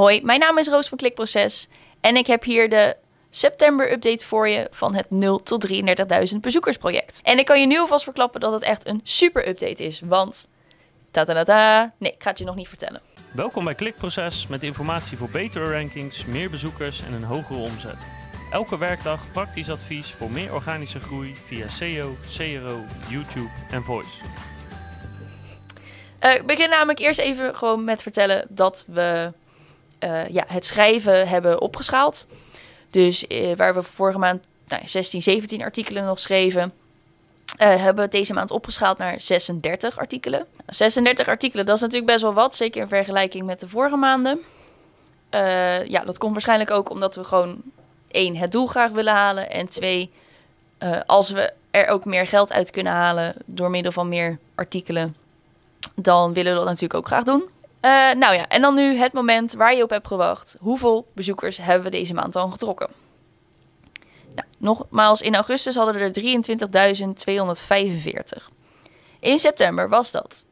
Hoi, mijn naam is Roos van Klikproces en ik heb hier de september-update voor je van het 0 tot 33.000 bezoekersproject. En ik kan je nu alvast verklappen dat het echt een super-update is, want... Ta -ta -ta -ta. Nee, ik ga het je nog niet vertellen. Welkom bij Klikproces met informatie voor betere rankings, meer bezoekers en een hogere omzet. Elke werkdag praktisch advies voor meer organische groei via SEO, CRO, YouTube en Voice. Uh, ik begin namelijk eerst even gewoon met vertellen dat we uh, ja, het schrijven hebben opgeschaald. Dus uh, waar we vorige maand nou, 16, 17 artikelen nog schreven, hebben we deze maand opgeschaald naar 36 artikelen. 36 artikelen, dat is natuurlijk best wel wat, zeker in vergelijking met de vorige maanden. ja, dat komt waarschijnlijk ook omdat we gewoon één, het doel graag willen halen. En twee, als we er ook meer geld uit kunnen halen door middel van meer artikelen, dan willen we dat natuurlijk ook graag doen. Uh, nou ja, en dan nu het moment waar je op hebt gewacht. Hoeveel bezoekers hebben we deze maand dan getrokken? Nou, nogmaals, in augustus hadden we er 23.245. In september was dat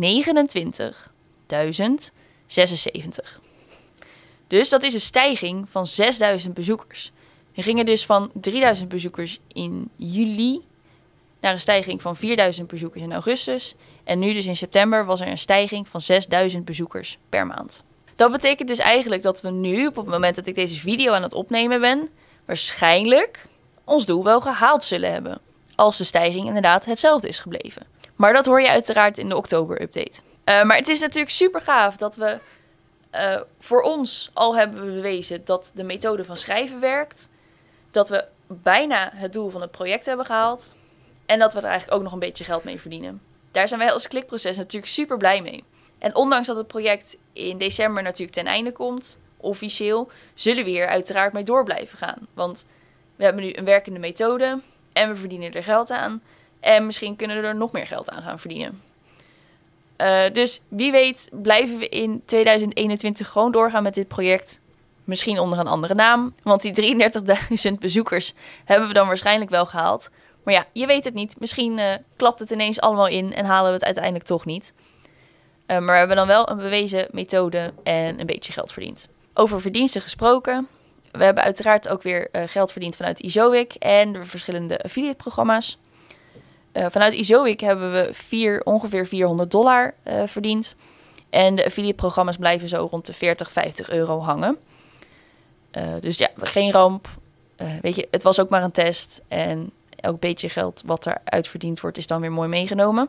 29.076. Dus dat is een stijging van 6.000 bezoekers. We gingen dus van 3.000 bezoekers in juli naar een stijging van 4000 bezoekers in augustus. En nu dus in september was er een stijging van 6000 bezoekers per maand. Dat betekent dus eigenlijk dat we nu, op het moment dat ik deze video aan het opnemen ben, waarschijnlijk ons doel wel gehaald zullen hebben. Als de stijging inderdaad hetzelfde is gebleven. Maar dat hoor je uiteraard in de oktober-update. Uh, maar het is natuurlijk super gaaf dat we uh, voor ons al hebben bewezen dat de methode van schrijven werkt. Dat we bijna het doel van het project hebben gehaald. En dat we er eigenlijk ook nog een beetje geld mee verdienen. Daar zijn wij als klikproces natuurlijk super blij mee. En ondanks dat het project in december natuurlijk ten einde komt, officieel, zullen we hier uiteraard mee door blijven gaan. Want we hebben nu een werkende methode en we verdienen er geld aan. En misschien kunnen we er nog meer geld aan gaan verdienen. Uh, dus wie weet blijven we in 2021 gewoon doorgaan met dit project. Misschien onder een andere naam. Want die 33.000 bezoekers hebben we dan waarschijnlijk wel gehaald. Maar ja, je weet het niet. Misschien uh, klapt het ineens allemaal in en halen we het uiteindelijk toch niet. Uh, maar we hebben dan wel een bewezen methode en een beetje geld verdiend. Over verdiensten gesproken. We hebben uiteraard ook weer uh, geld verdiend vanuit Izoic en de verschillende affiliate-programma's. vanuit Izoic hebben we vier, ongeveer 400 dollar verdiend. En de affiliate-programma's blijven zo rond de 40, 50 euro hangen. dus ja, geen ramp. weet je, het was ook maar een test. En elk beetje geld wat eruit verdiend wordt, is dan weer mooi meegenomen.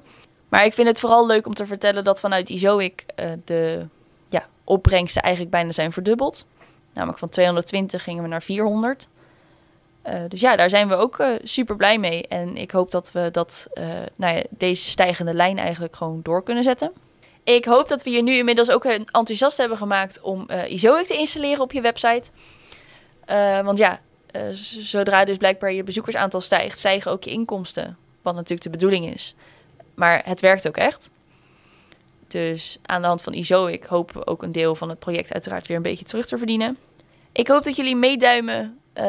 Maar ik vind het vooral leuk om te vertellen dat vanuit Izoic uh, de ja, opbrengsten eigenlijk bijna zijn verdubbeld. Namelijk van 220 gingen we naar 400. Uh, dus ja, daar zijn we ook uh, super blij mee. En ik hoop dat we dat, nou ja, deze stijgende lijn eigenlijk gewoon door kunnen zetten. Ik hoop dat we je nu inmiddels ook enthousiast hebben gemaakt om Izoic te installeren op je website. want ja, uh, zodra dus blijkbaar je bezoekersaantal stijgt, stijgen ook je inkomsten. Wat natuurlijk de bedoeling is. Maar het werkt ook echt. Dus aan de hand van Izoic hopen we ook een deel van het project uiteraard weer een beetje terug te verdienen. Ik hoop dat jullie meeduimen uh,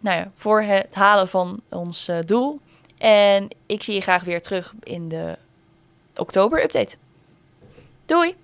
nou ja, voor het halen van ons uh, doel. En ik zie je graag weer terug in de oktober-update. Doei!